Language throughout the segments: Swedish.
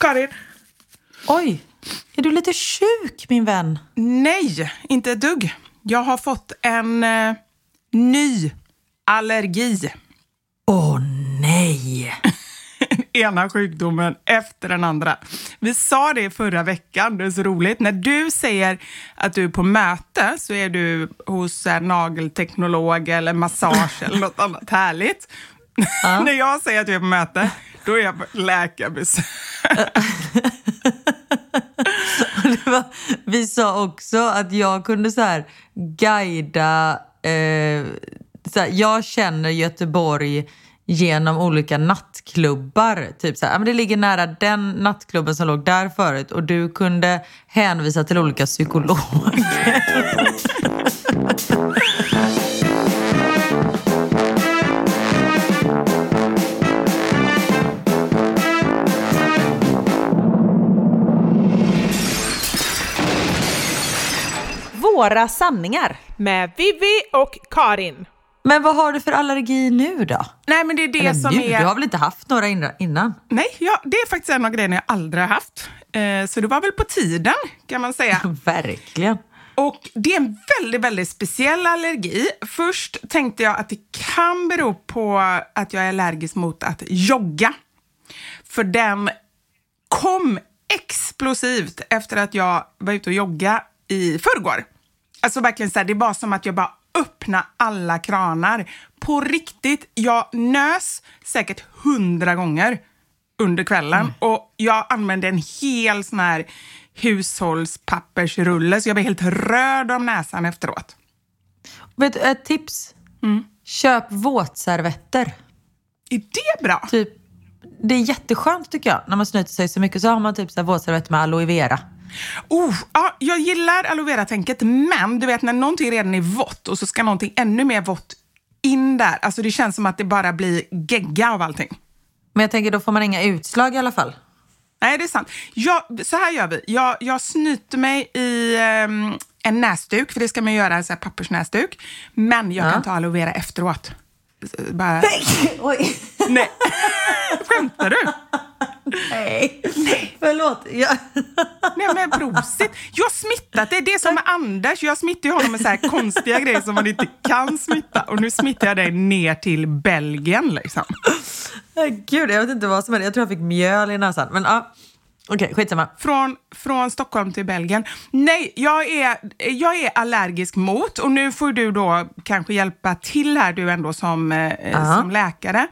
Karin? Oj, är du lite sjuk min vän? Nej, inte ett dugg. Jag har fått en eh, ny allergi. Åh nej! ena sjukdomen efter den andra. Vi sa det förra veckan, det är så roligt. När du säger att du är på möte så är du hos en nagelteknolog eller massage eller något annat härligt. När jag säger att jag är på möte, då är jag på läkarbesök. Var, vi sa också att jag kunde så här guida... Eh, så här, jag känner Göteborg genom olika nattklubbar. Typ så här, ja, men det ligger nära den nattklubben som låg där förut och du kunde hänvisa till olika psykologer. Våra sanningar. Med Vivi och Karin. Men vad har du för allergi nu då? Nej men det är det Eller som nu? är... Du har väl inte haft några inna- innan? Nej, ja, det är faktiskt en av grejerna jag aldrig har haft. Eh, så det var väl på tiden kan man säga. Verkligen. Och det är en väldigt, väldigt speciell allergi. Först tänkte jag att det kan bero på att jag är allergisk mot att jogga. För den kom explosivt efter att jag var ute och jogga i förrgår. Alltså verkligen så här, det var som att jag bara öppna alla kranar. På riktigt, jag nös säkert hundra gånger under kvällen och jag använde en hel sån här hushållspappersrulle så jag blev helt röd om näsan efteråt. Vet du, ett tips. Köp våtservetter. Är det bra? Typ, det är jätteskönt tycker jag. När man snyter sig så mycket så har man typ så här våtservetter med aloe vera. Oh, ja, jag gillar aloe vera-tänket, men du vet när någonting redan är vått och så ska någonting ännu mer vått in där. Alltså det känns som att det bara blir gegga av allting. Men jag tänker då får man inga utslag i alla fall. Nej, det är sant. Jag, så här gör vi. Jag, jag snyter mig i ehm, en näsduk, för det ska man göra, en här pappersnäsduk. Men jag kan ta aloe vera efteråt. Bara... Oj. Nej. Skämtar du? Nej. Förlåt. Jag... Nej men prosit. Jag har smittat dig. Det är som med Anders. Jag smittar ju honom med så här konstiga grejer som man inte kan smitta. Och nu smittar jag dig ner till Belgien liksom. Gud, jag vet inte vad som hände. Jag tror jag fick mjöl i näsan. Men ja, okej, skitsamma. Från, från Stockholm till Belgien. Nej, jag är, jag är allergisk mot, och nu får du då kanske hjälpa till här du ändå som, Ja. som läkare.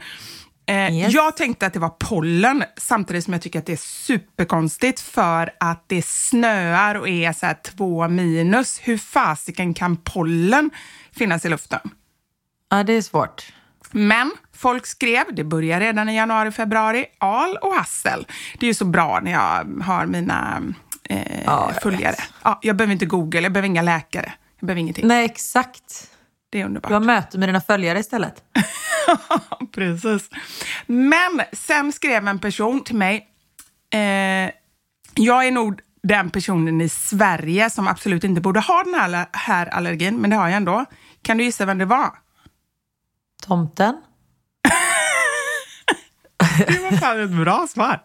Eh, Yes. Jag tänkte att det var pollen, samtidigt som jag tycker att det är superkonstigt för att det snöar och är så här två minus. Hur fasiken kan pollen finnas i luften? Ja, det är svårt. Men folk skrev, det börjar redan i januari, februari, al och hassel. Det är ju så bra när jag har mina eh, Ja, följare. Ja, jag behöver inte Google, jag behöver inga läkare. Jag behöver ingenting. Nej, exakt. Det är underbart. Du har möte med dina följare istället. Precis. Men sen skrev en person till mig, eh, jag är nog den personen i Sverige som absolut inte borde ha den här, här allergin, men det har jag ändå. Kan du gissa vem det var? Tomten? Det var fan ett bra svar.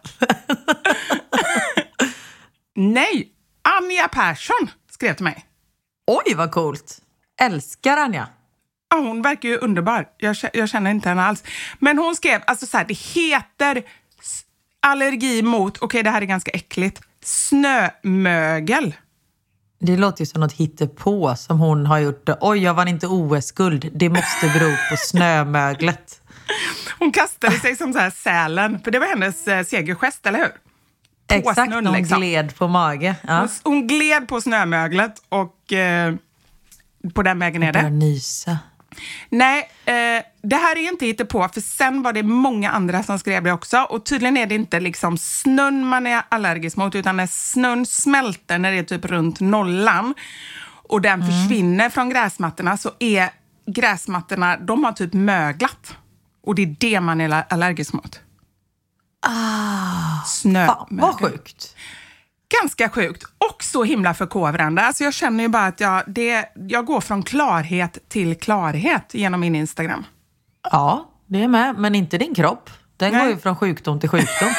Nej, Anja Persson skrev till mig. Oj, vad coolt! Älskar Anja. Ja, hon verkar ju underbar. Jag, jag känner inte henne alls. Men hon skrev, alltså så här, det heter allergi mot, okej det här är ganska äckligt, snömögel. Det låter ju som något hittepå som hon har gjort. Oj, jag vann inte OS-guld. Det måste bero på snömöglet. Hon kastade sig som så här sälen, för det var hennes eh, segergest, eller hur? På Exakt, snön, hon liksom. gled på mage. Ja. Hon, hon gled på snömöglet och eh, på den vägen är det. nysa. Nej, eh, det här är inte på för sen var det många andra som skrev det också. Och tydligen är det inte liksom snön man är allergisk mot, utan när snön smälter, när det är typ runt nollan, och den Mm. försvinner från gräsmattorna, så är gräsmattorna, de har typ möglat. Och det är det man är allergisk mot. Ah, Fan, vad sjukt. Ganska sjukt och så himla förkovrande. Alltså jag känner ju bara att jag, det, jag går från klarhet till klarhet genom min Instagram. Ja, det är med. Men inte din kropp. Den Nej. går ju från sjukdom till sjukdom.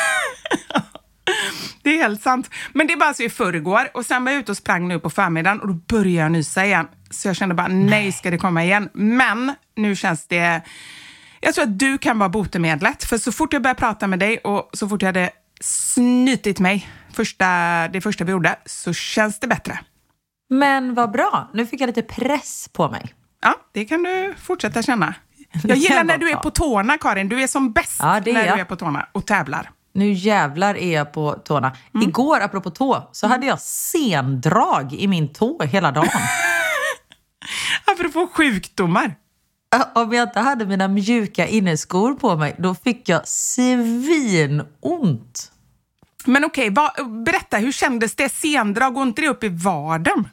Det är helt sant. Men det var alltså i förrgår och sen var jag ute och sprang nu på förmiddagen och då började jag nysa igen. Så jag kände bara, nej, ska det komma igen? Men nu känns det... Jag tror att du kan vara botemedlet. För så fort jag började prata med dig och så fort jag hade snytit mig första, det första vi gjorde, så känns det bättre. Men vad bra. Nu fick jag lite press på mig. Ja, det kan du fortsätta känna. Jag gillar när du är på tårna, Karin. Du är som bäst Ja, är när jag. du är på tårna och tävlar. Nu jävlar är jag på tårna. Mm. Igår, apropå tå, så hade jag sendrag i min tå hela dagen. Apropå sjukdomar. Om jag inte hade mina mjuka inneskor på mig, då fick jag svinont. Men okej, vad- berätta, hur kändes det? Sendrag, går inte det upp i vaden?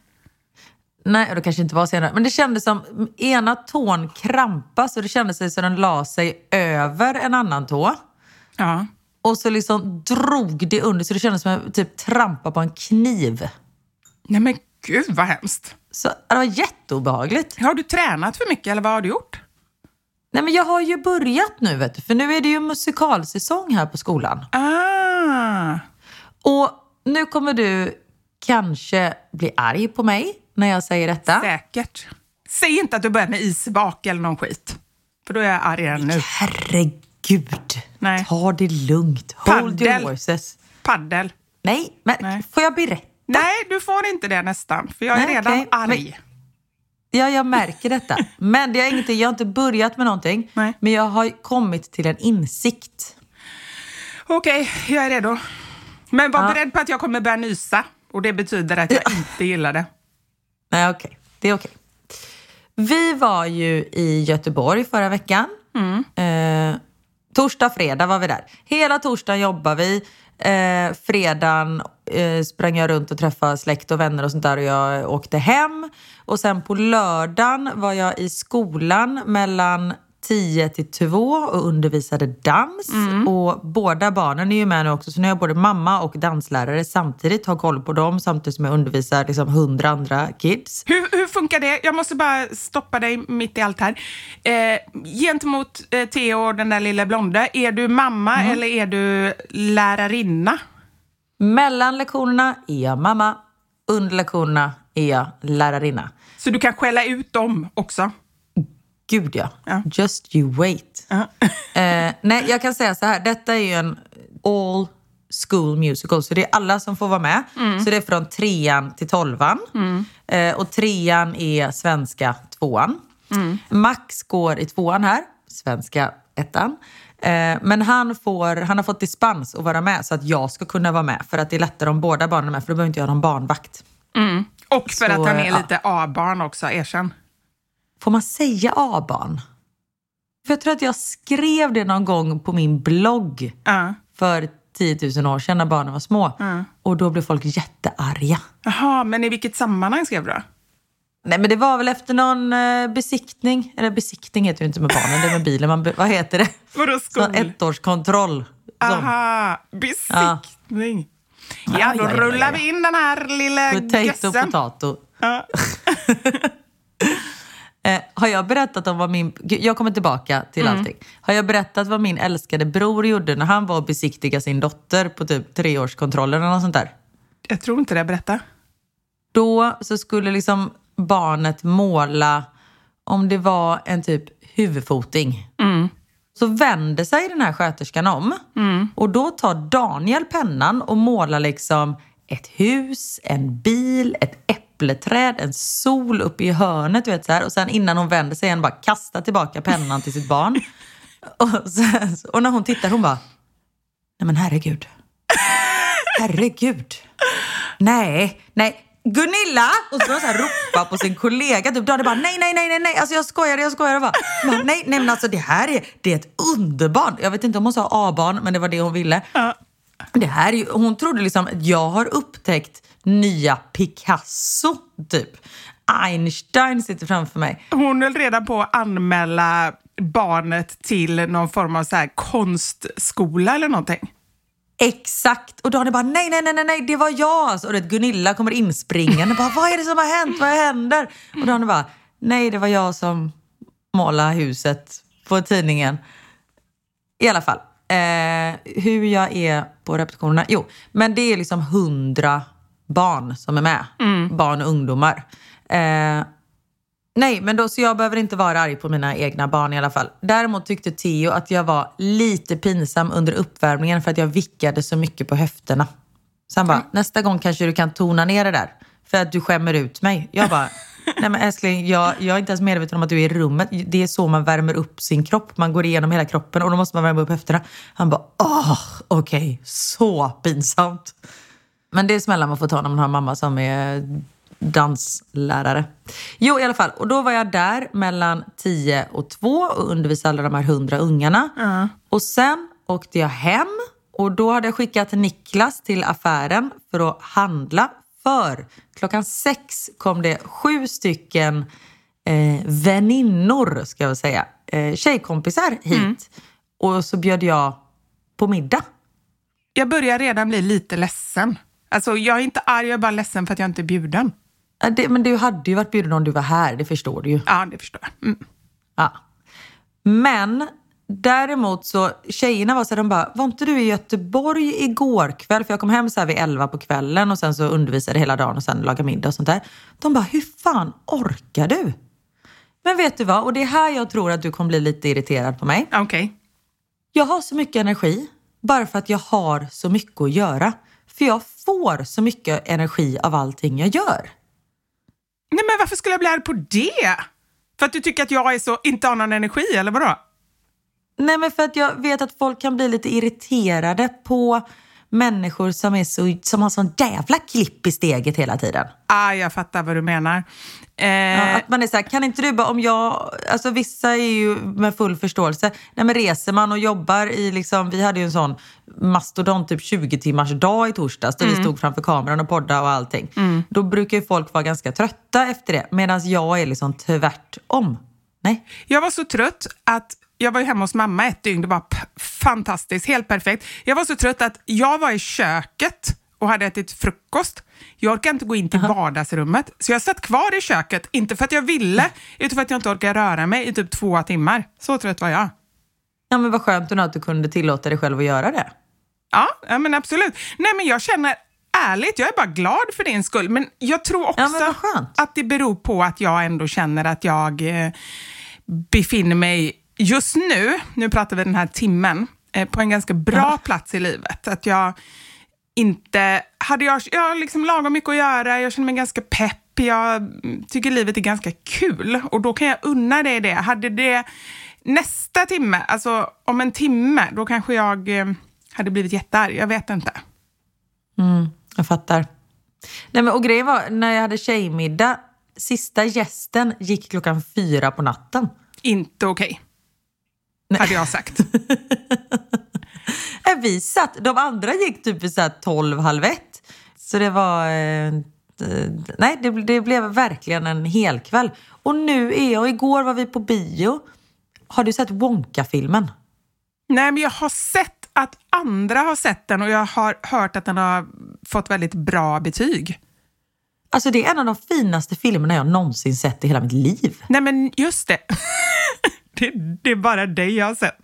Nej, det kanske inte var senare. Men det kändes som ena tån krampas och det kändes som den la sig över en annan tå. Ja. Och så liksom drog det under så det kändes som att typ trampa på en kniv. Nej men gud vad hemskt. Så det var jätteobehagligt. Har du tränat för mycket eller vad har du gjort? Nej men jag har ju börjat nu vet du, för nu är det ju musikalsäsong här på skolan. Ah. Och nu kommer du kanske bli arg på mig när jag säger detta. Säkert. Säg inte att du börjat med isvak eller någon skit. För då är jag arg redan nu. Herregud, Nej. ta det lugnt. Hold your Paddel. horses. Paddel. Nej, men Nej. får jag berätta? Nej, du får inte det nästan. För jag är Nej, redan okej. arg. Ja, jag märker detta. Men det är ingenting, jag har inte börjat med någonting. Nej. Men jag har kommit till en insikt. Okej, jag är redo. Men var Ja. beredd på att jag kommer börja nysa. Och det betyder att jag inte gillar det. Nej, okej. Det är okej. Vi var ju i Göteborg förra veckan. Eh, torsdag, fredag var vi där. Hela torsdagen jobbar vi. Eh, fredagen eh, sprang jag runt och träffade släkt och vänner och sånt där och jag åkte hem. Och sen på lördagen var jag i skolan mellan 10 till 2 och undervisade dans. Och båda barnen är ju med nu också, så nu är jag både mamma och danslärare samtidigt. Har koll på dem samtidigt som jag undervisar liksom 100 andra kids. Hur, hur funkar det? Jag måste bara stoppa dig mitt i allt här. Eh, gentemot eh, Theo och den där lilla blonde, är du mamma Mm. eller är du lärarinna? Mellan lektionerna är jag mamma, under lektionerna är jag lärarinna. Så du kan skälla ut dem också? Gud ja. Ja. Just you wait. Ja. Eh, nej, jag kan säga så här. Detta är ju en all school musical. Så det är alla som får vara med. Så det är från trean till tolvan. Eh, och trean är svenska tvåan. Max går i tvåan här, svenska ettan. Eh, men han, får, han har fått dispens att vara med så att jag ska kunna vara med. För att det är lättare om båda barnen är med, för då behöver inte jag någon barnvakt. Och för Så, att han är ja. lite A-barn också, erkänn. Får man säga A-barn? För jag tror att jag skrev det någon gång på min blogg Ja. för 10 000 år sedan när barnen var små. Och då blev folk jättearga. Jaha, men i vilket sammanhang skrev du då? Nej men det var väl efter någon eh, besiktning. Eller besiktning heter det inte med barnen, det är med bilen. Man, vad heter det? Vadå skol? Sån ettårskontroll. Aha, besiktning. Ja, då ja, ja, rullar ja. vi in den här lilla Potato, gössen. potato. Ja. Eh, har jag berättat om vad min... Jag kommer tillbaka till Mm. allting. Har jag berättat vad min älskade bror gjorde när han var och besiktiga sin dotter på typ treårskontrollen eller något sånt där? Jag tror inte det, berätta. Då så skulle liksom barnet måla om det var en typ huvudfoting. Så vänder sig den här sköterskan om och då tar Daniel pennan och målar liksom ett hus, en bil, ett äppleträd, en sol uppe i hörnet. Vet, så här. Och sen innan hon vänder sig igen bara kastar tillbaka pennan till sitt barn. Och, sen, och när hon tittar hon bara, nej men herregud. Herregud. Nej, nej. Gunilla! Och så börjar hon ropa på sin kollega. Typ, Daniel bara, nej, nej, nej, nej, nej. Alltså jag skojar, jag skojar. Och bara, nej, nej, men alltså det här är, det är ett underbarn. Jag vet inte om hon sa A-barn, men det var det hon ville. Det här är ju, hon trodde liksom att jag har upptäckt nya Picasso, typ. Einstein sitter framför mig. Hon höll redan på att anmäla barnet till någon form av så här konstskola eller någonting. Exakt! Och Daniel bara nej, nej, nej, nej, det var jag! Alltså, och det, Gunilla kommer inspringande bara vad är det som har hänt? Vad händer? Och Daniel bara nej, det var jag som målade huset på tidningen. I alla fall, eh, hur jag är på repetitionerna. Jo, men det är liksom hundra barn som är med. Barn och ungdomar. Eh, Nej, men då, så jag behöver inte vara arg på mina egna barn i alla fall. Däremot tyckte Theo att jag var lite pinsam under uppvärmningen för att jag vickade så mycket på höfterna. Så han bara, nästa gång kanske du kan tona ner det där. För att du skämmer ut mig. Jag bara, nej men älskling, jag, jag är inte ens medveten om att du är i rummet. Det är så man värmer upp sin kropp. Man går igenom hela kroppen och då måste man värma upp höfterna. Han bara, åh, okej, så pinsamt. Men det är smällar man får ta när man har mamma som är danslärare. Jo, i alla fall. Och då var jag där mellan 10 och 2 och undervisade alla de här 100 ungarna. Och sen åkte jag hem och då hade jag skickat Niklas till affären för att handla. För klockan sex kom det sju stycken eh, väninnor, ska jag säga, eh, tjejkompisar hit. Och så bjöd jag på middag. Jag börjar redan bli lite ledsen. Alltså, jag är inte arg, jag är bara ledsen för att jag inte är bjuden. Det, men du hade ju varit bjuden om du var här, det förstår du ju. Ja, det förstår jag. Mm. Ja. Men däremot så, tjejerna var så här, de bara, var inte du i Göteborg igår kväll? För jag kom hem så här vid 11 på kvällen och sen så undervisade hela dagen och sen lagade middag och sånt där. De bara, hur fan orkar du? Men vet du vad? Och det är här jag tror att du kommer bli lite irriterad på mig. Okej. Jag har så mycket energi bara för att jag har så mycket att göra. För jag får så mycket energi av allting jag gör. Nej, men varför skulle jag bli arg på det? För att du tycker att jag är så, inte har någon energi, eller vadå? Nej men för att jag vet att folk kan bli lite irriterade på människor som, är så, som har sån jävla klipp i steget hela tiden. Ah, jag fattar vad du menar. Eh, Ja, att man är så här, kan inte du bara, om jag, alltså vissa är ju med full förståelse, nej men reser man och jobbar i liksom, vi hade ju en sån mastodont typ 20 timmars dag i torsdags där vi stod framför kameran och poddade och allting. Då brukar ju folk vara ganska trötta efter det, medan jag är liksom tvärtom. Nej. Jag var så trött att jag var ju hemma hos mamma ett dygn. Det var p- fantastiskt, helt perfekt. Jag var så trött att jag var i köket och hade ätit frukost. Jag orkade inte gå in till vardagsrummet, så jag satt kvar i köket. Inte för att jag ville, utan för att jag inte orkade röra mig i typ två timmar. Så trött var jag. Ja men vad skönt att du kunde tillåta dig själv att göra det. Ja, ja men absolut. Nej, men jag känner ärligt, jag är bara glad för din skull. Men jag tror också Ja, att det beror på att jag ändå känner att jag eh, befinner mig just nu, nu pratar vi den här timmen, eh, på en ganska bra plats i livet. Att jag inte... Hade jag, jag har liksom lagom mycket att göra, jag känner mig ganska pepp, jag tycker livet är ganska kul och då kan jag unna dig det. Hade det nästa timme, alltså om en timme, då kanske jag eh, hade blivit jättearg. Jag vet inte. Mm, jag fattar. Nej, men, och grejen var, när jag hade tjejmiddag, sista gästen gick klockan fyra på natten. Inte okej. Hade jag sagt. Vi satt, de andra gick typ vid så här 12, halv ett. Så det var... Eh, nej, det, det blev verkligen en helkväll. Och nu är jag, igår var vi på bio. Har du sett Wonka-filmen? Nej, men jag har sett att andra har sett den och jag har hört att den har fått väldigt bra betyg. Alltså det är en av de finaste filmerna jag någonsin sett i hela mitt liv. Nej, men just det. det, det är bara dig jag har sett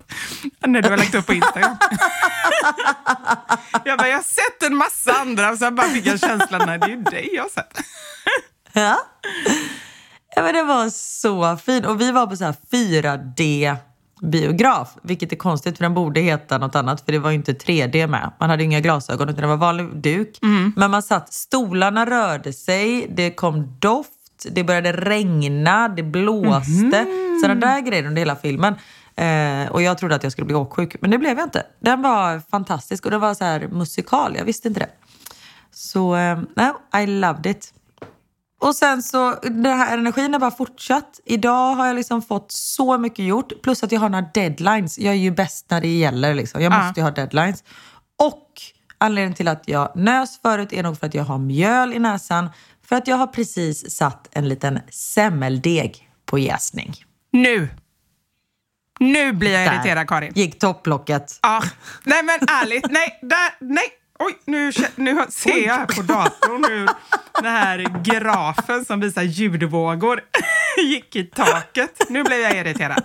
när du har lagt upp på Instagram. jag bara, jag har sett en massa andra och sen bara fick jag känslan, nej, det är dig jag har sett. Ja. ja men det var så fint. Och vi var på så här 4D biograf, vilket är konstigt för den borde heta något annat för det var ju inte 3D med. Man hade inga glasögon utan det var vanlig duk. Men man satt, stolarna rörde sig, det kom doft, det började regna, det blåste. Sådana där grejer under hela filmen. Eh, och jag trodde att jag skulle bli åksjuk, men det blev jag inte. Den var fantastisk och det var så här musikal, jag visste inte det. Så, eh, I loved it. Och sen så, den här energin har bara fortsatt. Idag har jag liksom fått så mycket gjort. Plus att jag har några deadlines. Jag är ju bäst när det gäller. Liksom. Jag Ja. måste ju ha deadlines. Och anledningen till att jag nös förut är nog för att jag har mjöl i näsan. För att jag har precis satt en liten semmeldeg på jäsning. Nu. Nu blir jag Där irriterad, Karin. gick topplocket. Ja, nej men ärligt, nej, där, nej. Oj, nu, nu ser jag här på datorn hur den här grafen som visar ljudvågor gick i taket. Nu blev jag irriterad.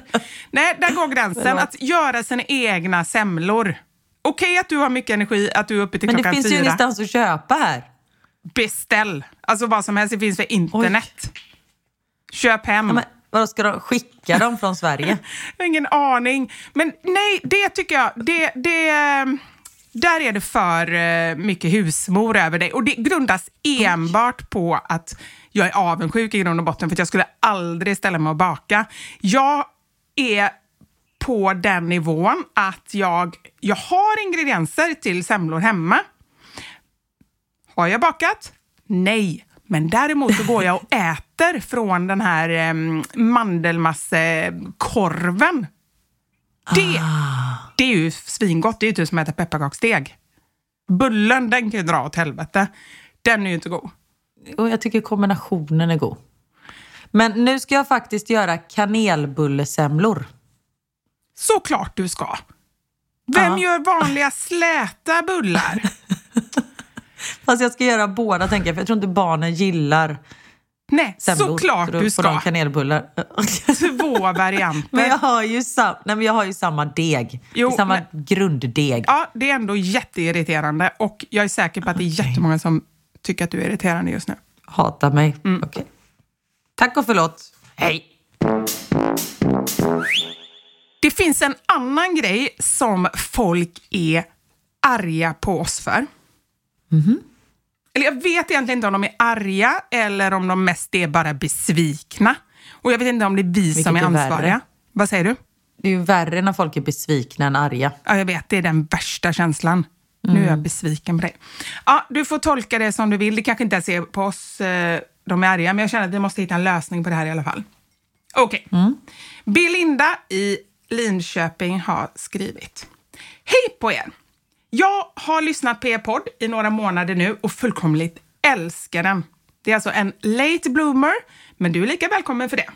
Nej, där går gränsen. Att göra sina egna semlor. Okej att du har mycket energi, att du är uppe till Men det klockan finns ju fyra. ingenstans att köpa här. Beställ. Alltså vad som helst, det finns för internet. Köp hem. Ja, men, vadå, ska de skicka dem från Sverige? Jag har ingen aning. Men nej, det tycker jag, det, det, eh, där är det för eh, mycket husmor över dig. Och det grundas enbart på att jag är avundsjuk i grund och botten, för att jag skulle aldrig ställa mig och baka. Jag är på den nivån att jag, jag har ingredienser till semlor hemma. Har jag bakat? Nej. Men däremot så går jag och äter från den här eh, mandelmassekorven. Det, det är ju svingott. Det är ju typ som att äta pepparkaksdeg. Bullen, den kan ju dra åt helvete. Den är ju inte god. Och jag tycker kombinationen är god. Men nu ska jag faktiskt göra kanelbullesemlor. Såklart du ska. Vem Ja. gör vanliga släta bullar? Fast jag ska göra båda tänker jag, för jag tror inte barnen gillar Nej, semlor. såklart Så du får de ska. kanelbullar. Två varianter. men, jag har ju sam- Nej, men jag har ju samma deg. Jo, samma men- grunddeg. Ja, det är ändå jätteirriterande och jag är säker på att det är jättemånga som tycker att du är irriterande just nu. Hatar mig. Mm. Okej. Tack och förlåt. Hej! Det finns en annan grej som folk är arga på oss för. Eller jag vet egentligen inte om de är arga eller om de mest är bara besvikna. Och jag vet inte om det är vi Vilket som är är värre? ansvariga. Vad säger du? Det är ju värre när folk är besvikna än arga. Ja, jag vet, det är den värsta känslan. Nu är jag besviken på dig. Ja, du får tolka det som du vill. Det kanske inte ens är på oss eh, de är arga, men jag känner att vi måste hitta en lösning på det här i alla fall. Okej. Belinda i Linköping har skrivit. Hej på er! Jag har lyssnat på er podd i några månader nu och fullkomligt älskar den. Det är alltså en late bloomer, men du är lika välkommen för det.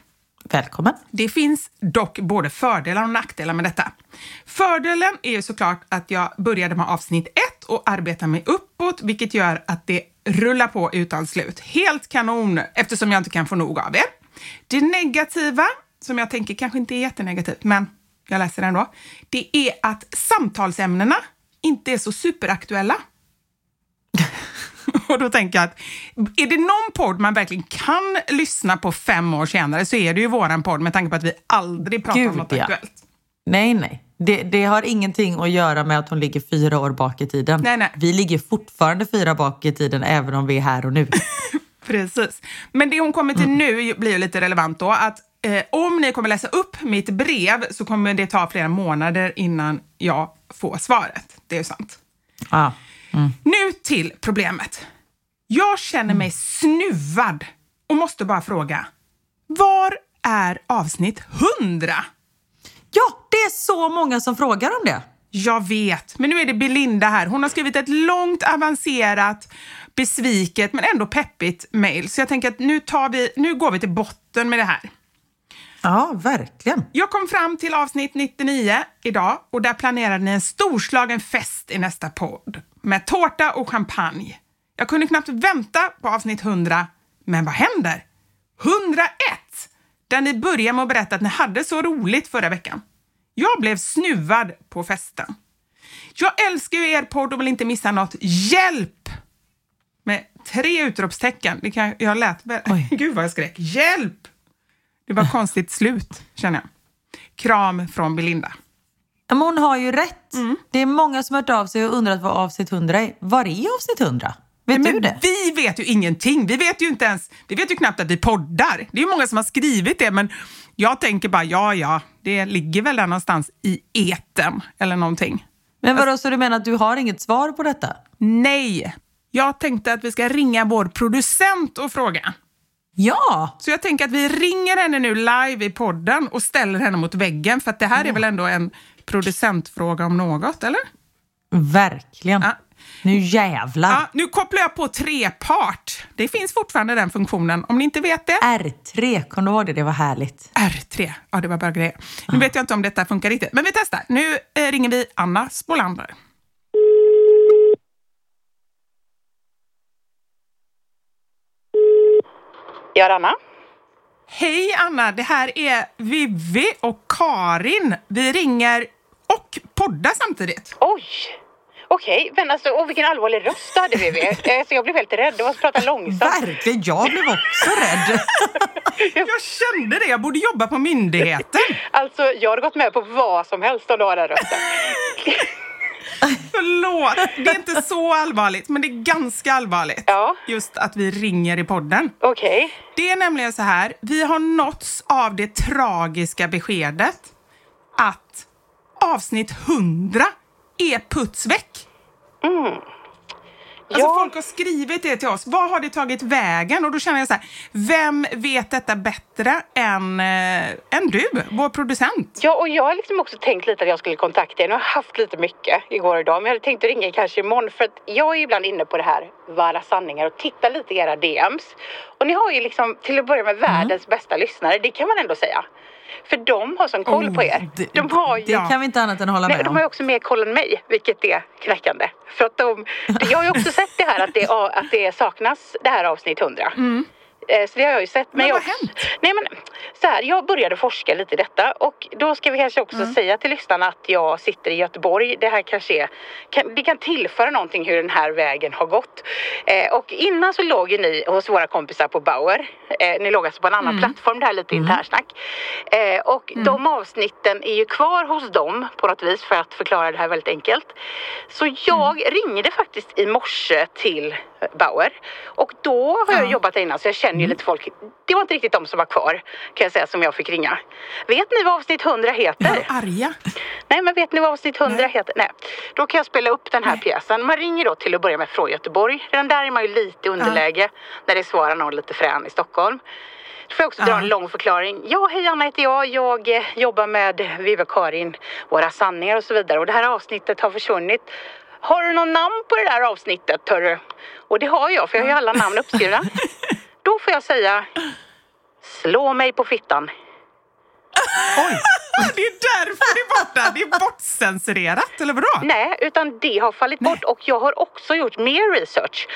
Välkommen. Det finns dock både fördelar och nackdelar med detta. Fördelen är ju såklart att jag började med avsnitt ett och arbetar mig uppåt, vilket gör att det rullar på utan slut. Helt kanon, eftersom jag inte kan få nog av er. Det negativa, som jag tänker kanske inte är jättenegativt, men jag läser ändå, det är att samtalsämnena inte är så superaktuella. Och då tänker jag att är det någon podd man verkligen kan lyssna på fem år senare så är det ju våran podd med tanke på att vi aldrig pratar Gud, om något ja. aktuellt. Nej, nej. Det, det har ingenting att göra med att hon ligger fyra år bak i tiden. Nej, nej. Vi ligger fortfarande fyra bak i tiden även om vi är här och nu. Precis. Men det hon kommer till Mm. nu blir ju lite relevant då, att eh, om ni kommer läsa upp mitt brev så kommer det ta flera månader innan jag får svaret. Det är ju sant. ah. Nu till problemet. Jag känner mig snuvad och måste bara fråga, var är avsnitt 100? Ja, det är så många som frågar om det. Jag vet, men nu är det Belinda här. Hon har skrivit ett långt, avancerat, besviket men ändå peppigt mejl. Så jag tänker att nu, tar vi, nu går vi till botten med det här. Ja, verkligen. Jag kom fram till avsnitt 99 idag och där planerade ni en storslagen fest i nästa podd med tårta och champagne. Jag kunde knappt vänta på avsnitt 100, men vad händer? 101! Där ni börjar med att berätta att ni hade så roligt förra veckan. Jag blev snuvad på festen. Jag älskar ju er podd och vill inte missa något. Hjälp! Med tre utropstecken. Det kan, jag lät. Oj. Gud vad jag skrek. Hjälp! Det var konstigt slut, känner jag. Kram från Belinda. Men hon har ju rätt. Mm. Det är många som har hört av sig och undrat vad avsnitt 100 är. Var är avsnitt 100? Vet Men du det? vi vet ju ingenting. Vi vet ju inte ens, vi vet ju knappt att vi poddar. Det är ju många som har skrivit det, men jag tänker bara, ja, ja, det ligger väl där någonstans i eten eller någonting. Men vadå, så du menar att du har inget svar på detta? Nej, jag tänkte att vi ska ringa vår producent och fråga. Ja! Så jag tänker att vi ringer henne nu live i podden och ställer henne mot väggen, för att det här är väl ändå en producentfråga om något, eller? Verkligen. Ja. Nu jävlar. Ja, nu kopplar jag på trepart. Det finns fortfarande den funktionen. Om ni inte vet det, R3, kom du ihåg det? Det var härligt. R3. Ja, det var bara grejer. Nu vet jag inte om detta funkar riktigt, men vi testar. Nu eh, ringer vi Anna Spolander. Ja, Anna. Hej Anna, det här är Vivi och Karin. Vi ringer och poddar samtidigt. Oj! Okej, men alltså, åh, vilken allvarlig röst du hade Vivi. Eh, Så jag blev helt rädd. Du måste prata långsamt. Verkligen, jag blev också rädd. Jag kände det, jag borde jobba på myndigheten. Alltså, jag hade gått med på vad som helst om du har den rösten. Förlåt, det är inte så allvarligt, men det är ganska allvarligt. Ja. Just att vi ringer i podden. Okej. Det är nämligen så här, vi har nåtts av det tragiska beskedet att avsnitt 100 är puts väck. Alltså Ja. folk har skrivit det till oss. Vad har det tagit vägen? Och då känner jag så här, vem vet detta bättre än, eh, än du, vår producent? Ja, och jag har liksom också tänkt lite att jag skulle kontakta er. Nu har jag haft lite mycket igår och idag, men jag hade tänkt att ringa kanske imorgon för att jag är ibland inne på det här Vara sanningar och titta lite i era DMs. Och ni har ju liksom till att börja med världens bästa lyssnare, det kan man ändå säga. För de har sån koll på er. Det, De har ju... det kan vi inte annat än hålla Nej, med de om. har ju också mer koll än mig, vilket är knäckande. För att de, jag har ju också sett det här att det, att det saknas det här avsnitt 100. Eh, Så det har jag ju sett. Men jag vad har hänt? Nej, men, så här, jag började forska lite i detta och då ska vi kanske också Mm. säga till lyssnarna att jag sitter i Göteborg. Det här kanske är, kan, det kan tillföra någonting hur den här vägen har gått. Eh, och innan så låg ju ni hos våra kompisar på Bauer. Eh, ni låg alltså på en annan Mm. plattform, det här är lite internsnack. Eh, och de avsnitten är ju kvar hos dem på något vis för att förklara det här väldigt enkelt. Så jag Mm. ringde faktiskt i morse till Bauer och då har jag jobbat där innan så jag känner ju Mm. lite folk. Det var inte riktigt de som var kvar kan jag säga som jag fick ringa. Vet ni vad avsnitt 100 heter? Arga. Nej, men vet ni vad avsnitt 100 Nej. heter? Nej. Då kan jag spela upp den här pjäsen. Man ringer då till att börja med från Göteborg. Redan där är man ju lite underläge när det svarar någon lite frän i Stockholm. Då får jag också dra Ja. en lång förklaring. Ja, hej Anna heter jag. Jag eh, jobbar med Viva Karin, Våra sanningar och så vidare. Och det här avsnittet har försvunnit. Har du någon namn på det där avsnittet, hörru? Och det har jag, för jag har ju alla namn uppskrivna. Då får jag säga Slå mig på fittan. Det är därför det är borta. Det är bortcensurerat, eller vadå? Nej, utan det har fallit bort och jag har också gjort mer research.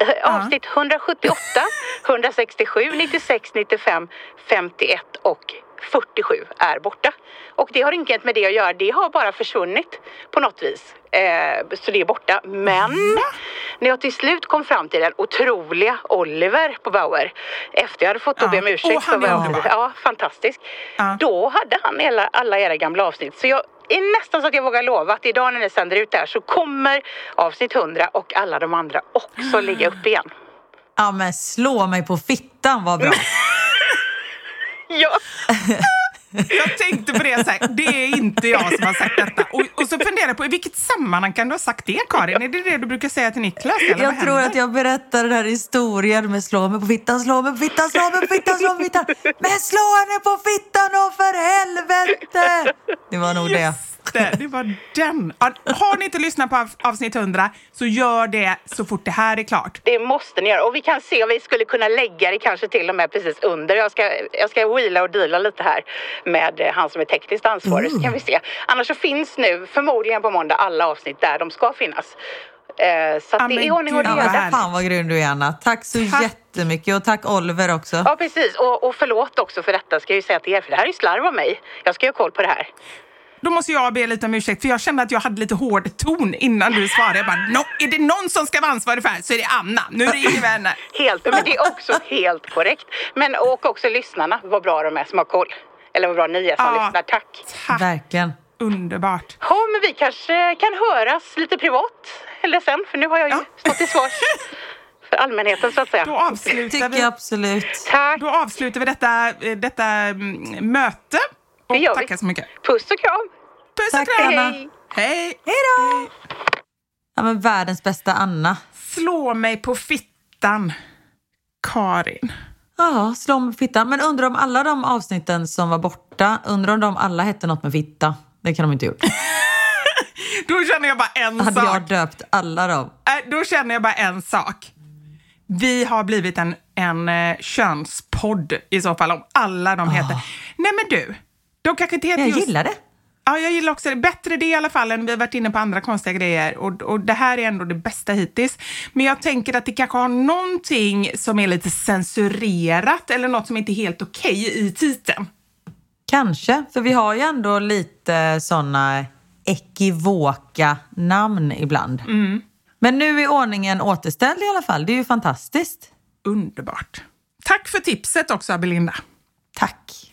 Eh, Avsnitt 178, 167, 96, 95, 51 och 47 är borta. Och det har inget med det att göra, det har bara försvunnit på något vis. Eh, så det är borta. Men när jag till slut kom fram till den otroliga Oliver på Bauer efter jag hade fått Ja. be om ursäkt Åh, han för är vad jag- underbar. Ja, fantastisk. Ja. Då hade han alla, alla era gamla avsnitt. Så jag är nästan så att jag vågar lova att idag när ni sänder ut det här så kommer avsnitt 100 och alla de andra också ligga upp igen. Ja men slå mig på fittan vad bra. Ja. Jag tänkte på det, så här, det är inte jag som har sagt detta. Och, och så funderar jag på i vilket sammanhang kan du ha sagt det, Karin? Är det det du brukar säga till Niklas? Eller Jag tror händer? att jag berättar den här historien med slå mig på fittan, slå mig på fittan, slå mig på fittan, slå mig på fittan. Men slå henne på fittan och för helvete! Det var nog. Just det, det var den. Har ni inte lyssnat på av- avsnitt 100 så gör det så fort det här är klart. Det måste ni göra. Och vi kan se om vi skulle kunna lägga det kanske till och med precis under. Jag ska, jag ska wheela och deala lite här med eh, han som är tekniskt ansvarig så kan vi se. Annars så finns nu förmodligen på måndag alla avsnitt där de ska finnas. Eh, så att det är ordning och reda. fan vad grym du är Anna. Tack så Tack. jättemycket och tack Oliver också. Ja precis och, och förlåt också för detta ska jag ju säga till er för det här är ju slarv av mig. Jag ska ju ha koll på det här. Då måste jag be lite om ursäkt för jag kände att jag hade lite hård ton innan du svarade. Jag bara, "Nå, är det någon som ska vara ansvarig för det här så är det Anna. Nu ringer vi henne. Helt, men det är också helt korrekt. Men och också lyssnarna, vad bra de är som har koll. Eller vad bra ni är som Ja. lyssnar. Tack. Tack, Verkligen. underbart. Ja, men vi kanske kan höras lite privat eller sen, för nu har jag ju Ja. stått till svars för allmänheten så att säga. Då avslutar Tycker vi, jag absolut. Tack. då avslutar vi detta, eh, detta mm, möte. Och Det gör vi. tackar så mycket. Puss och kram. Puss Tack, och kram. Anna. Hej. Hej. Hej då! Ja, men världens bästa Anna. Slå mig på fittan, Karin. Ja, slå mig på fittan. Men undrar om alla de avsnitten som var borta, undrar om de alla hette något med fitta? Det kan de inte gjort. Då känner jag bara en Hade sak. jag döpt alla dem? Äh, Då känner jag bara en sak. Vi har blivit en, en eh, könspodd i så fall, om alla de heter. Nej men du, de kanske inte heter Jag just... gillar det. Ja, jag gillar också det. Bättre det i alla fall än vi har varit inne på andra konstiga grejer. Och, och det här är ändå det bästa hittills. Men jag tänker att det kanske har någonting som är lite censurerat eller något som inte är helt okej i titeln. Kanske, för vi har ju ändå lite såna ekivoka namn ibland. Men nu är ordningen återställd i alla fall. Det är ju fantastiskt. Underbart. Tack för tipset också, Belinda. Tack.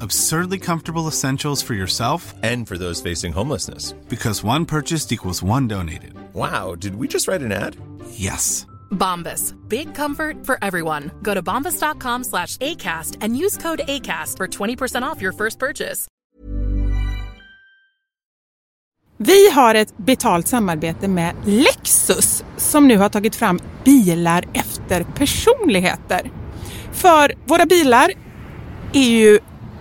Absurdly comfortable essentials for yourself And for those facing homelessness. because one purchased equals one donated. Wow, did we just write an ad? Yes. Bombas. Big comfort for everyone. Go to bombas.com slash ACAST and use code ACAST for 20% off your first purchase. Vi har ett betalt samarbete med Lexus som nu har tagit fram bilar efter personligheter. För våra bilar är ju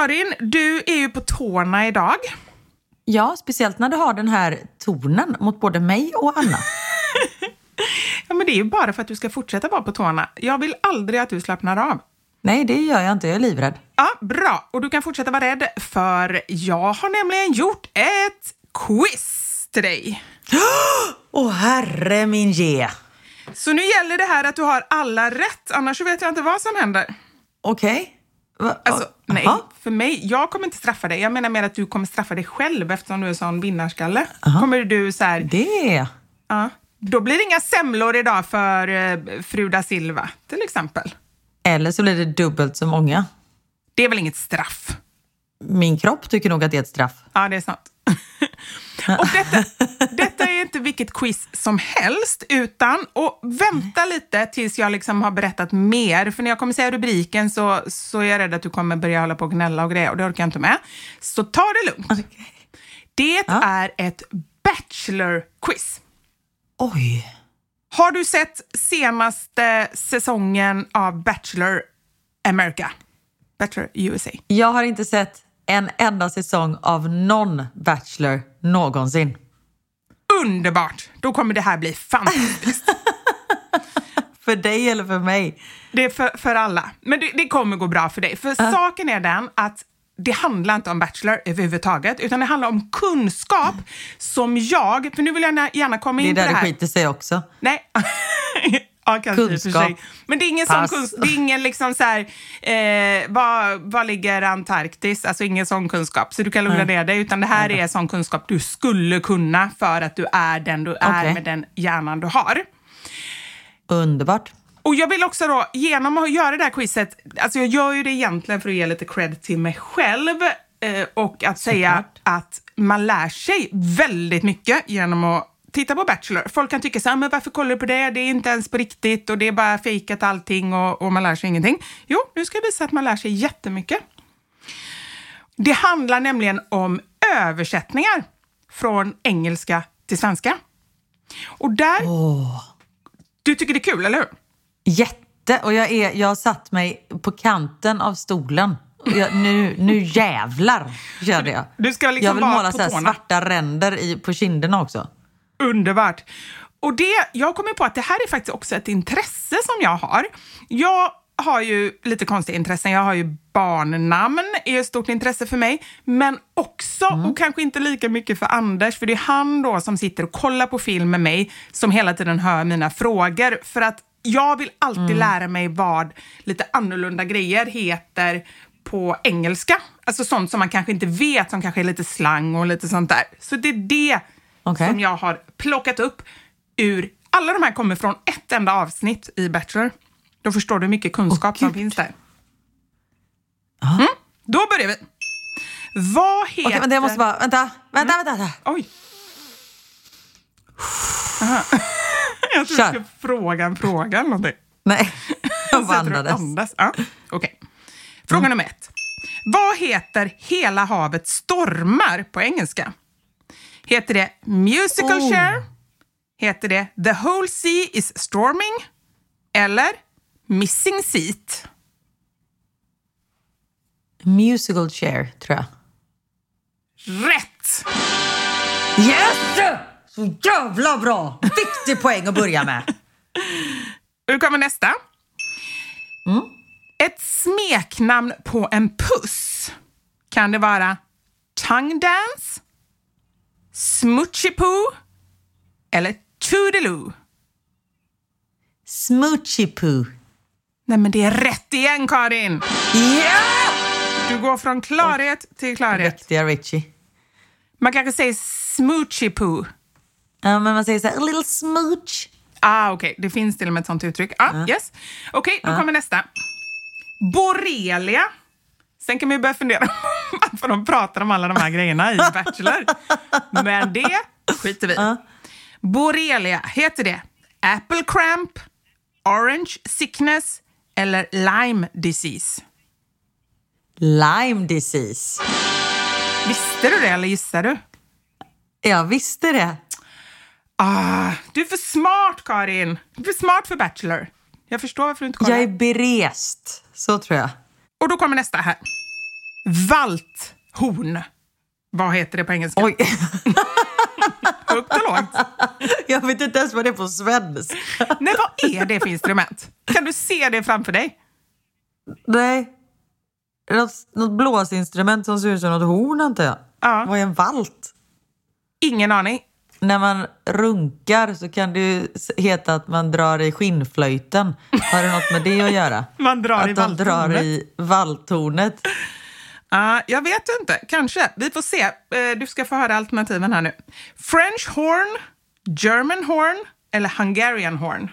Karin, du är ju på tårna idag. Ja, speciellt när du har den här tonen mot både mig och Anna. Ja, men det är ju bara för att du ska fortsätta vara på tårna. Jag vill aldrig att du slappnar av. Nej, det gör jag inte. Jag är livrädd. Ja, bra. Och du kan fortsätta vara rädd, för jag har nämligen gjort ett quiz till dig. Åh, herre min ge. Så nu gäller det här att du har alla rätt, annars vet jag inte vad som händer. Okej. Va- Alltså, nej, Aha. för mig, jag kommer inte straffa dig. Jag menar mer att du kommer straffa dig själv eftersom du är sån vinnarskalle. Kommer du så här, Det. ja, då blir det inga semlor idag för eh, fru da Silva, till exempel. Eller så blir det dubbelt så många. Det är väl inget straff? Min kropp tycker nog att det är ett straff. Ja, det är sant. och detta, är inte vilket quiz som helst, utan och vänta lite tills jag liksom har berättat mer. För när jag kommer säga rubriken så, så är jag rädd att du kommer börja hålla på och gnälla och grejer och det orkar jag inte med. Så ta det lugnt. Det är ett Bachelor-quiz. Oj. Har du sett senaste säsongen av Bachelor America? Bachelor USA? Jag har inte sett en enda säsong av någon Bachelor någonsin. Underbart! Då kommer det här bli fantastiskt. För dig eller för mig? Det är för, för alla. Men det, det kommer gå bra för dig. För saken är den att det handlar inte om Bachelor överhuvudtaget, utan det handlar om kunskap som jag, för nu vill jag gärna- komma Det är in på där det det här. skiter sig också. Nej. ja, kanske Kunskap. sig. Men det är ingen sån kunskap. Det är ingen liksom så här, eh, var, var ligger Antarktis? Alltså ingen sån kunskap. Så du kan lugna ner dig. Utan det här är sån kunskap du skulle kunna för att du är den du är Okej. med den hjärnan du har. Underbart. Och jag vill också då, genom att göra det här quizet, alltså jag gör ju det egentligen för att ge lite cred till mig själv eh, och att säga att man lär sig väldigt mycket genom att titta på Bachelor. Folk kan tycka så här, men varför kollar du på det? Det är inte ens på riktigt och det är bara fejkat allting och, och man lär sig ingenting. Jo, nu ska jag visa att man lär sig jättemycket. Det handlar nämligen om översättningar från engelska till svenska. Och där... Du tycker det är kul, eller hur? Jätte! Och jag, är, jag har satt mig på kanten av stolen. Jag, nu, nu jävlar, kände jag. Du ska liksom jag vill måla på så svarta ränder i, på kinderna också. Underbart. Och det, jag kommer på att det här är faktiskt också ett intresse som jag har. Jag har ju lite konstiga intressen. Jag har ju barnnamn, är ett stort intresse för mig. Men också, och kanske inte lika mycket för Anders, för det är han då som sitter och kollar på film med mig, som hela tiden hör mina frågor. För att jag vill alltid lära mig vad lite annorlunda grejer heter på engelska. Alltså sånt som man kanske inte vet, som kanske är lite slang och lite sånt där. Så det är det Okej. som jag har plockat upp ur... Alla de här kommer från ett enda avsnitt i Bachelor. Då förstår du hur mycket kunskap som finns där. Mm, då börjar vi. Vad heter... Okej, men det måste vara... Vänta, vänta, vänta. vänta. Oj. Aha. Jag tror Kör. jag skulle fråga en fråga eller någonting. Nej, jag bara andades. Andas. Ja. Okej. Fråga nummer ett. Vad heter Hela havet stormar på engelska? Heter det musical Oh. share? Heter det The whole sea is storming? Eller missing seat? Musical chair, tror jag. Rätt! Yes! Så jävla bra! Viktig poäng att börja med. Nu kommer nästa. Mm. Ett smeknamn på en puss. Kan det vara tongue dance, smoochy poo eller toodaloo? Smoochy poo. Nej, men det är rätt igen, Karin! Ja! Du går från klarhet till klarhet. Riktiga Richie. Man kanske säger smoochy poo. Ja, men man säger så här, a little smooch. Ah, okej. Det finns till och med ett sånt uttryck. Ah, yes. Okej, då kommer nästa. Borrelia. Sen kan man ju börja fundera varför de pratar om alla de här grejerna i Bachelor. Men det skiter vi i. Borrelia, heter det apple cramp, orange sickness eller Lyme disease? Lyme disease. Visste du det eller gissar du? Jag visste det. Ah, du är för smart, Karin. Du är för smart för Bachelor. Jag förstår varför du inte kollar. Jag är berest. Så tror jag. Och då kommer nästa här. Valthorn. Vad heter det på engelska? Oj. Högt och lågt. Jag vet inte ens vad det är på svenska. Nej, vad är det för instrument? Kan du se det framför dig? Nej. Något, något blåsinstrument som ser ut som något horn, antar jag. Ja. Vad är en valt? Ingen aning. När man runkar så kan det ju heta att man drar i skinnflöjten. Har det något med det att göra? Man drar att i de drar valthornet. i valthornet. Ah, jag vet inte. Kanske. Vi får se. Eh, du ska få höra alternativen här nu. French horn, German horn eller Hungarian horn?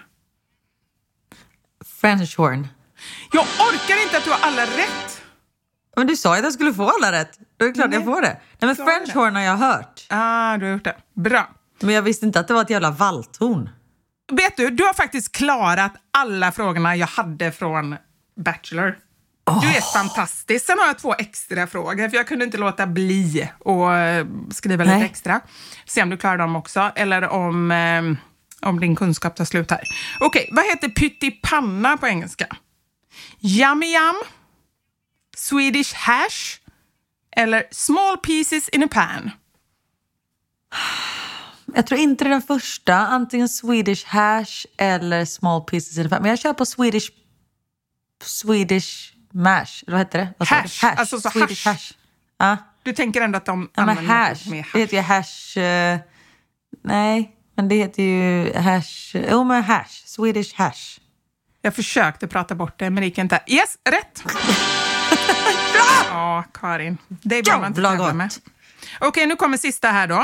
French horn. Jag orkar inte att du har alla rätt. Men du sa ju att jag skulle få alla rätt. Då är det klart jag får det. Nej, men French det. horn har jag hört. Ah, du har gjort det. Bra. Men jag visste inte att det var ett jävla valthorn. Vet du, du har faktiskt klarat alla frågorna jag hade från Bachelor. Du är fantastisk. Sen har jag två extra frågor, för jag kunde inte låta bli att skriva lite Nej. extra. Se om du klarar dem också, eller om, eh, om din kunskap tar slut här. Okej, vad heter pyttipanna på engelska? Yummy yum, Swedish hash eller small pieces in a pan? Jag tror inte det är den första. Antingen Swedish hash eller small pieces in a pan. Men jag kör på Swedish... Swedish mash. Vad heter det? Vad du? Hash, alltså så Swedish hash. hash. Ja. Du tänker ändå att de Ja, använder hash. med Det heter ju hash... eh, nej, men det heter ju hash... Jo, men hash. Swedish hash. Jag försökte prata bort det, men det gick inte. Yes, rätt! Ja, Karin. Det är man inte tävla med. Okej, nu kommer sista här då.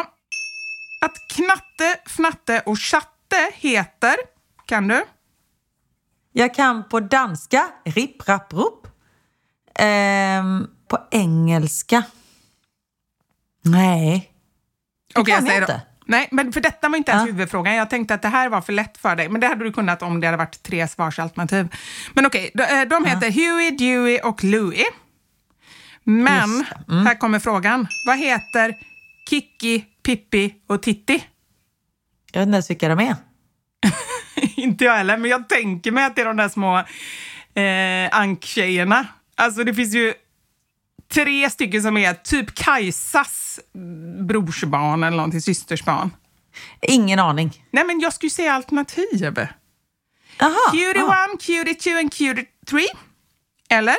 Att knatte, fnatte och chatte heter, kan du? Jag kan på danska, ripp, rapp, rupp. Ehm, på engelska. Nej. Det Okej, kan jag säger inte. Nej, men för detta var inte ens Ja. huvudfrågan. Jag tänkte att det här var för lätt för dig, men det hade du kunnat om det hade varit tre svarsalternativ. Men okej, de, eh, de heter Huey, Dewey och Louie. Men. Mm. här kommer frågan. Vad heter Kiki, Pippi och Titti? Jag vet inte ens vilka de är. inte jag heller, men jag tänker mig att det är de där små eh, anktjejerna. Alltså det finns ju tre stycken som är typ Kajsas brorsbarn eller någonting, systersbarn. Ingen aning. Nej, men jag skulle säga alternativ. Jaha. Cutie ah. one, cutie two and cutie three. Eller?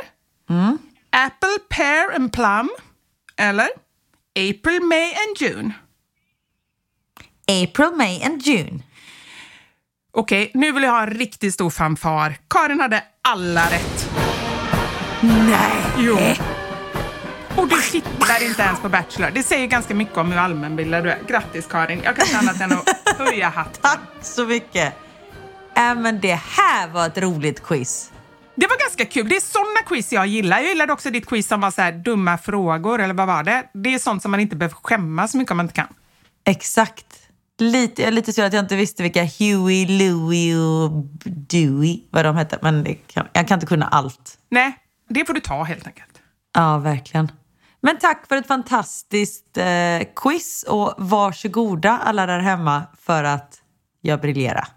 Mm. Apple, pear and plum. Eller? April, May and June. April, May and June. Okej, nu vill jag ha en riktigt stor fanfar. Karin hade alla rätt. Nej. Jo. Och du tittar inte ens på Bachelor. Det säger ganska mycket om hur allmänbildad du är. Grattis Karin. Jag kan inte annat än att höja hatten. Tack så mycket. Äh, men det här var ett roligt quiz. Det var ganska kul. Det är såna quiz jag gillar. Jag gillade också ditt quiz som var så här dumma frågor, eller vad var det? Det är sånt som man inte behöver skämmas så mycket om man inte kan. Exakt. Lite, jag är lite sur att jag inte visste vilka Huey, Louie och Dewey, vad de hette. Men kan, jag kan inte kunna allt. Nej, det får du ta helt enkelt. Ja, verkligen. Men tack för ett fantastiskt eh, quiz och varsågoda alla där hemma för att jag briljerar.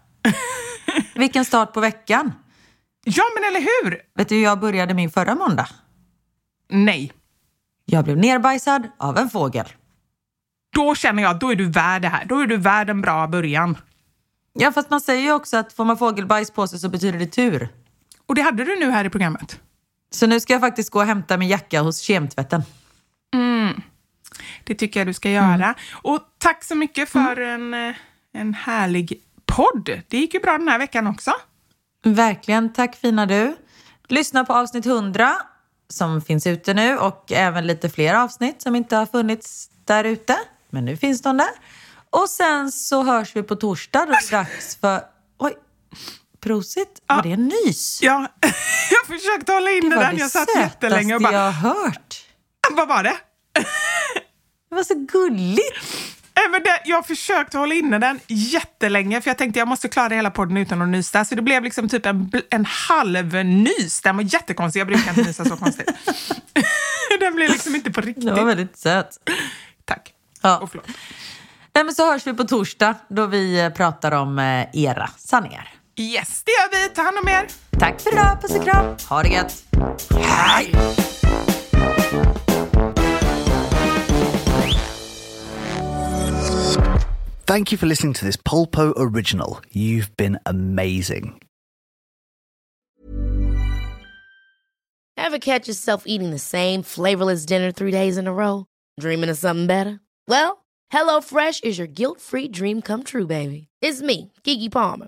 Vilken start på veckan. Ja, men eller hur? Vet du hur jag började min förra måndag? Nej. Jag blev nerbajsad av en fågel. då känner jag att då är du värd det här. Då är du värd en bra början. Ja, fast man säger ju också att får man fågelbajs på sig så betyder det tur. Och det hade du nu här i programmet. Så nu ska jag faktiskt gå och hämta min jacka hos kemtvätten. Mm. Det tycker jag du ska göra. Och tack så mycket för en, eh, en härlig podd. Det gick ju bra den här veckan också. Verkligen. Tack fina du. Lyssna på avsnitt 100 som finns ute nu och även lite fler avsnitt som inte har funnits där ute. Men nu finns de där. Och sen så hörs vi på torsdag då det är dags för... Oj! Prosit! Var det en nys? Ja, jag försökte hålla inne Det den. det Jag satt jättelänge och bara... jag har hört. Vad var det? Det var så gulligt. Men det, jag försökte hålla inne den jättelänge för jag tänkte jag måste klara hela podden utan att nysa. Så det blev liksom typ en, en halv nys. Den var jättekonstig. Jag brukar inte nysa så konstigt. den blev liksom inte på riktigt. Det var väldigt söt. Tack. Ja. Och förlåt. Nej, men så hörs vi på torsdag då vi eh, pratar om eh, era sanningar. Yes, det gör vi. Ta hand om er. Tack för idag. Puss och kram. Ha det gött. Hej! Thank you for listening to this Polpo original. You've been amazing. Ever catch yourself eating the same flavorless dinner three days in a row? Dreaming of something better? Well, HelloFresh is your guilt free dream come true, baby. It's me, Gigi Palmer.